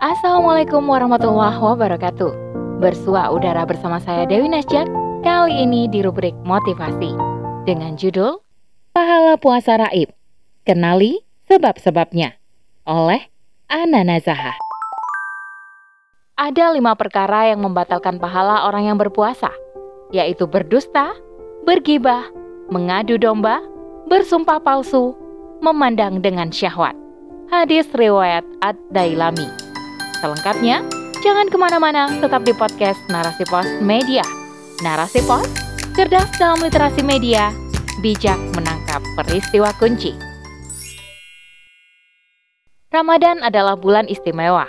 Assalamualaikum warahmatullahi wabarakatuh. Bersua udara bersama saya Dewi Nasjak, kali ini di rubrik motivasi dengan judul Pahala Puasa Raib. Kenali sebab-sebabnya oleh Ana Nazahah. Ada lima perkara yang membatalkan pahala orang yang berpuasa, yaitu berdusta, bergibah, mengadu domba, bersumpah palsu, memandang dengan syahwat. Hadis riwayat Ad-Dailami. Selengkapnya, jangan ke mana-mana, tetap di podcast Narasi Pos Media. Narasi Pos, cerdas dalam literasi media, bijak menangkap peristiwa kunci. Ramadan adalah bulan istimewa,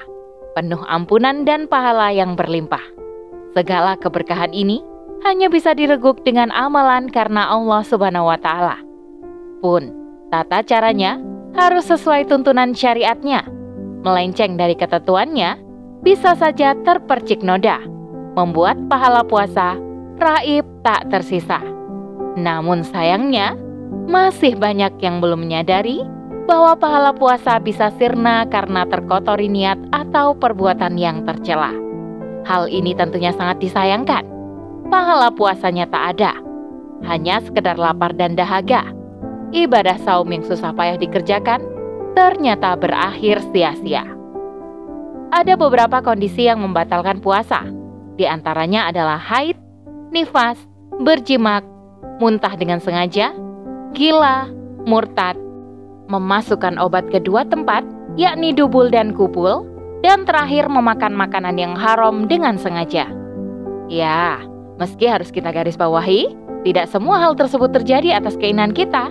penuh ampunan dan pahala yang berlimpah. Segala keberkahan ini hanya bisa direguk dengan amalan karena Allah Subhanahu wa Ta'ala. Pun, tata caranya harus sesuai tuntunan syariatnya melenceng dari ketentuannya, bisa saja terpercik noda, membuat pahala puasa raib tak tersisa. Namun sayangnya, masih banyak yang belum menyadari bahwa pahala puasa bisa sirna karena terkotori niat atau perbuatan yang tercela. Hal ini tentunya sangat disayangkan. Pahala puasanya tak ada, hanya sekedar lapar dan dahaga. Ibadah saum yang susah payah dikerjakan ternyata berakhir sia-sia. Ada beberapa kondisi yang membatalkan puasa, di antaranya adalah haid, nifas, berjimak, muntah dengan sengaja, gila, murtad, memasukkan obat ke dua tempat, yakni dubul dan kubul, dan terakhir memakan makanan yang haram dengan sengaja. Ya, meski harus kita garis bawahi, tidak semua hal tersebut terjadi atas keinginan kita,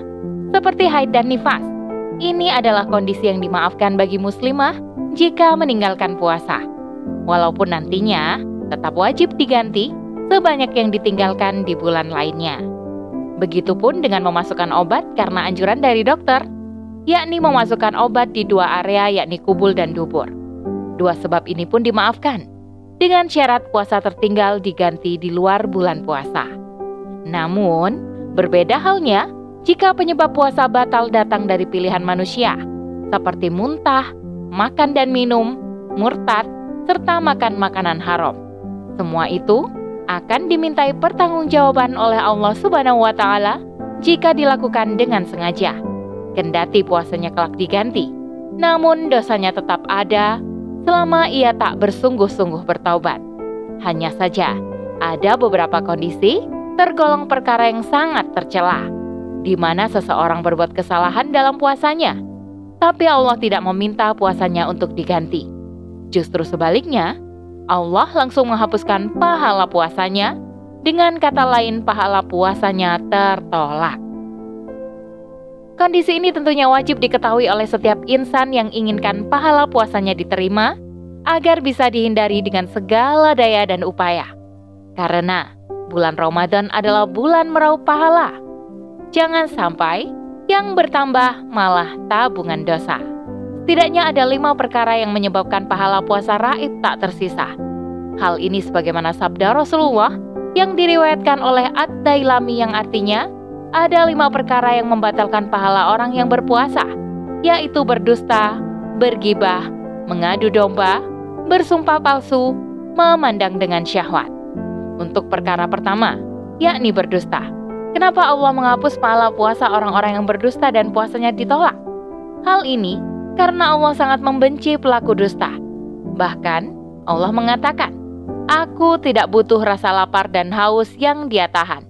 seperti haid dan nifas. Ini adalah kondisi yang dimaafkan bagi muslimah jika meninggalkan puasa. Walaupun nantinya tetap wajib diganti sebanyak yang ditinggalkan di bulan lainnya. Begitupun dengan memasukkan obat karena anjuran dari dokter, yakni memasukkan obat di dua area yakni kubul dan dubur. Dua sebab ini pun dimaafkan dengan syarat puasa tertinggal diganti di luar bulan puasa. Namun, berbeda halnya jika penyebab puasa batal datang dari pilihan manusia, seperti muntah, makan dan minum, murtad, serta makan makanan haram. Semua itu akan dimintai pertanggungjawaban oleh Allah Subhanahu wa taala jika dilakukan dengan sengaja. Kendati puasanya kelak diganti, namun dosanya tetap ada selama ia tak bersungguh-sungguh bertaubat. Hanya saja ada beberapa kondisi tergolong perkara yang sangat tercela di mana seseorang berbuat kesalahan dalam puasanya, tapi Allah tidak meminta puasanya untuk diganti. Justru sebaliknya, Allah langsung menghapuskan pahala puasanya, dengan kata lain, pahala puasanya tertolak. Kondisi ini tentunya wajib diketahui oleh setiap insan yang inginkan pahala puasanya diterima, agar bisa dihindari dengan segala daya dan upaya. Karena bulan Ramadan adalah bulan meraup pahala Jangan sampai yang bertambah malah tabungan dosa. Setidaknya ada lima perkara yang menyebabkan pahala puasa raib tak tersisa. Hal ini sebagaimana sabda Rasulullah yang diriwayatkan oleh Ad-Dailami yang artinya ada lima perkara yang membatalkan pahala orang yang berpuasa, yaitu berdusta, bergibah, mengadu domba, bersumpah palsu, memandang dengan syahwat. Untuk perkara pertama, yakni berdusta. Kenapa Allah menghapus pahala puasa orang-orang yang berdusta dan puasanya ditolak? Hal ini karena Allah sangat membenci pelaku dusta. Bahkan Allah mengatakan, Aku tidak butuh rasa lapar dan haus yang dia tahan.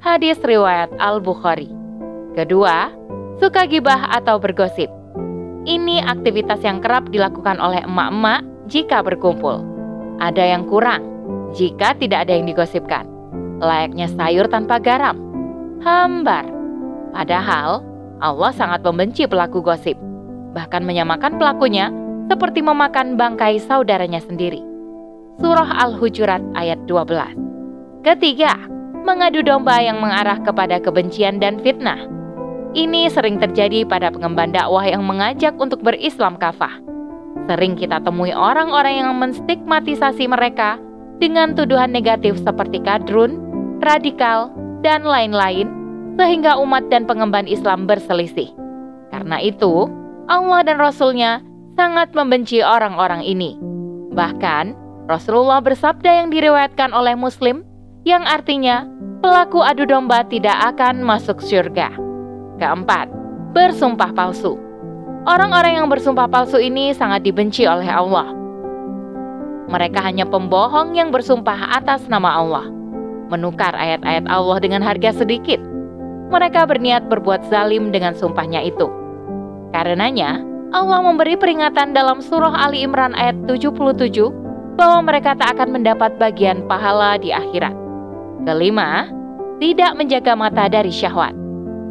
Hadis riwayat Al-Bukhari. Kedua, suka gibah atau bergosip. Ini aktivitas yang kerap dilakukan oleh emak-emak jika berkumpul. Ada yang kurang jika tidak ada yang digosipkan. Layaknya sayur tanpa garam hambar. Padahal Allah sangat membenci pelaku gosip, bahkan menyamakan pelakunya seperti memakan bangkai saudaranya sendiri. Surah Al-Hujurat ayat 12. Ketiga, mengadu domba yang mengarah kepada kebencian dan fitnah. Ini sering terjadi pada pengemban dakwah yang mengajak untuk berislam kafah. Sering kita temui orang-orang yang menstigmatisasi mereka dengan tuduhan negatif seperti kadrun, radikal, dan lain-lain, sehingga umat dan pengemban Islam berselisih. Karena itu, Allah dan Rasul-Nya sangat membenci orang-orang ini. Bahkan, Rasulullah bersabda yang diriwayatkan oleh Muslim, yang artinya pelaku adu domba tidak akan masuk surga. Keempat, bersumpah palsu. Orang-orang yang bersumpah palsu ini sangat dibenci oleh Allah. Mereka hanya pembohong yang bersumpah atas nama Allah, menukar ayat-ayat Allah dengan harga sedikit. Mereka berniat berbuat zalim dengan sumpahnya itu. Karenanya, Allah memberi peringatan dalam surah Ali Imran ayat 77 bahwa mereka tak akan mendapat bagian pahala di akhirat. Kelima, tidak menjaga mata dari syahwat.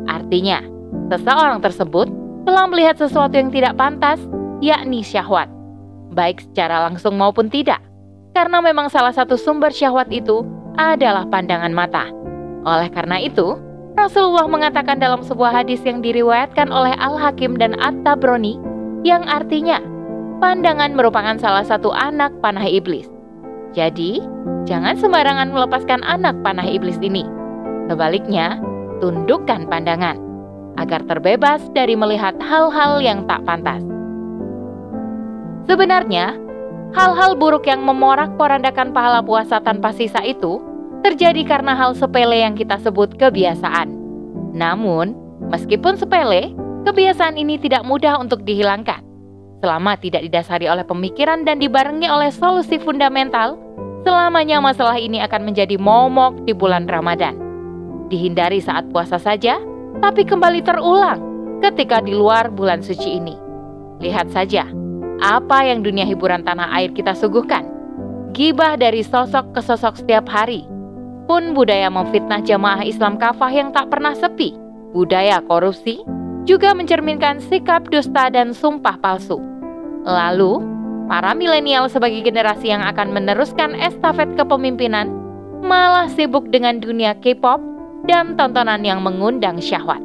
Artinya, seseorang tersebut telah melihat sesuatu yang tidak pantas, yakni syahwat, baik secara langsung maupun tidak, karena memang salah satu sumber syahwat itu adalah pandangan mata. Oleh karena itu, Rasulullah mengatakan dalam sebuah hadis yang diriwayatkan oleh Al-Hakim dan At-Tabrani, yang artinya, pandangan merupakan salah satu anak panah iblis. Jadi, jangan sembarangan melepaskan anak panah iblis ini. Sebaliknya, tundukkan pandangan agar terbebas dari melihat hal-hal yang tak pantas. Sebenarnya, hal-hal buruk yang memorak-porandakan pahala puasa tanpa sisa itu terjadi karena hal sepele yang kita sebut kebiasaan. Namun, meskipun sepele, kebiasaan ini tidak mudah untuk dihilangkan. Selama tidak didasari oleh pemikiran dan dibarengi oleh solusi fundamental, selamanya masalah ini akan menjadi momok di bulan Ramadan. Dihindari saat puasa saja, tapi kembali terulang ketika di luar bulan suci ini. Lihat saja, apa yang dunia hiburan tanah air kita suguhkan. Gibah dari sosok ke sosok setiap hari. Pun budaya memfitnah jamaah Islam kafah yang tak pernah sepi. Budaya korupsi juga mencerminkan sikap dusta dan sumpah palsu. Lalu, para milenial sebagai generasi yang akan meneruskan estafet kepemimpinan malah sibuk dengan dunia K-pop dan tontonan yang mengundang syahwat.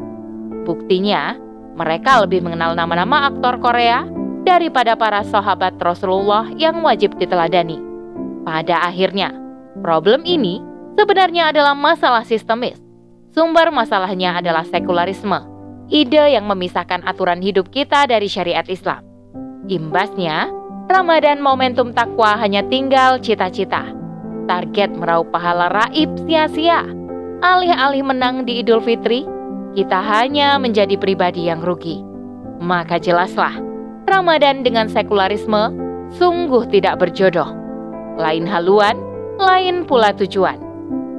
Buktinya, mereka lebih mengenal nama-nama aktor Korea daripada para sahabat Rasulullah yang wajib diteladani. Pada akhirnya, problem ini sebenarnya adalah masalah sistemis. Sumber masalahnya adalah sekularisme, ide yang memisahkan aturan hidup kita dari syariat Islam. Imbasnya, Ramadan momentum takwa hanya tinggal cita-cita. Target meraup pahala raib sia-sia. Alih-alih menang di Idul Fitri, kita hanya menjadi pribadi yang rugi. Maka jelaslah, Ramadan dengan sekularisme sungguh tidak berjodoh. Lain haluan, lain pula tujuan.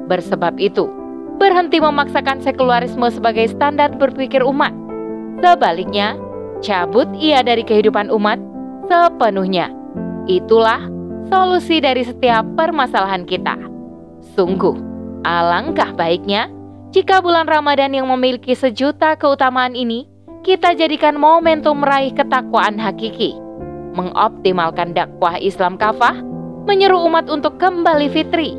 Bersebab itu, berhenti memaksakan sekularisme sebagai standar berpikir umat. Sebaliknya, cabut ia dari kehidupan umat sepenuhnya. Itulah solusi dari setiap permasalahan kita. Sungguh, alangkah baiknya jika bulan Ramadan yang memiliki sejuta keutamaan ini kita jadikan momentum meraih ketakwaan hakiki, mengoptimalkan dakwah Islam kafah, menyeru umat untuk kembali fitri,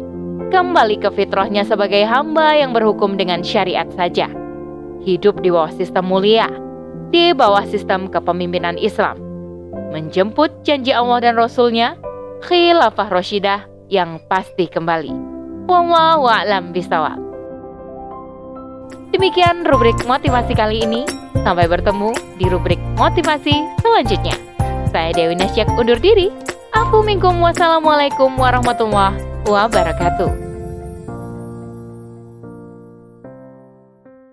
kembali ke fitrahnya sebagai hamba yang berhukum dengan syariat saja. Hidup di bawah sistem mulia, di bawah sistem kepemimpinan Islam. Menjemput janji Allah dan Rasulnya, khilafah Rashidah yang pasti kembali. Wallahu a'lam bisawab. Demikian rubrik motivasi kali ini. Sampai bertemu di rubrik motivasi selanjutnya. Saya Dewi Nasyak undur diri. Aku minkum wassalamualaikum warahmatullahi wabarakatuh.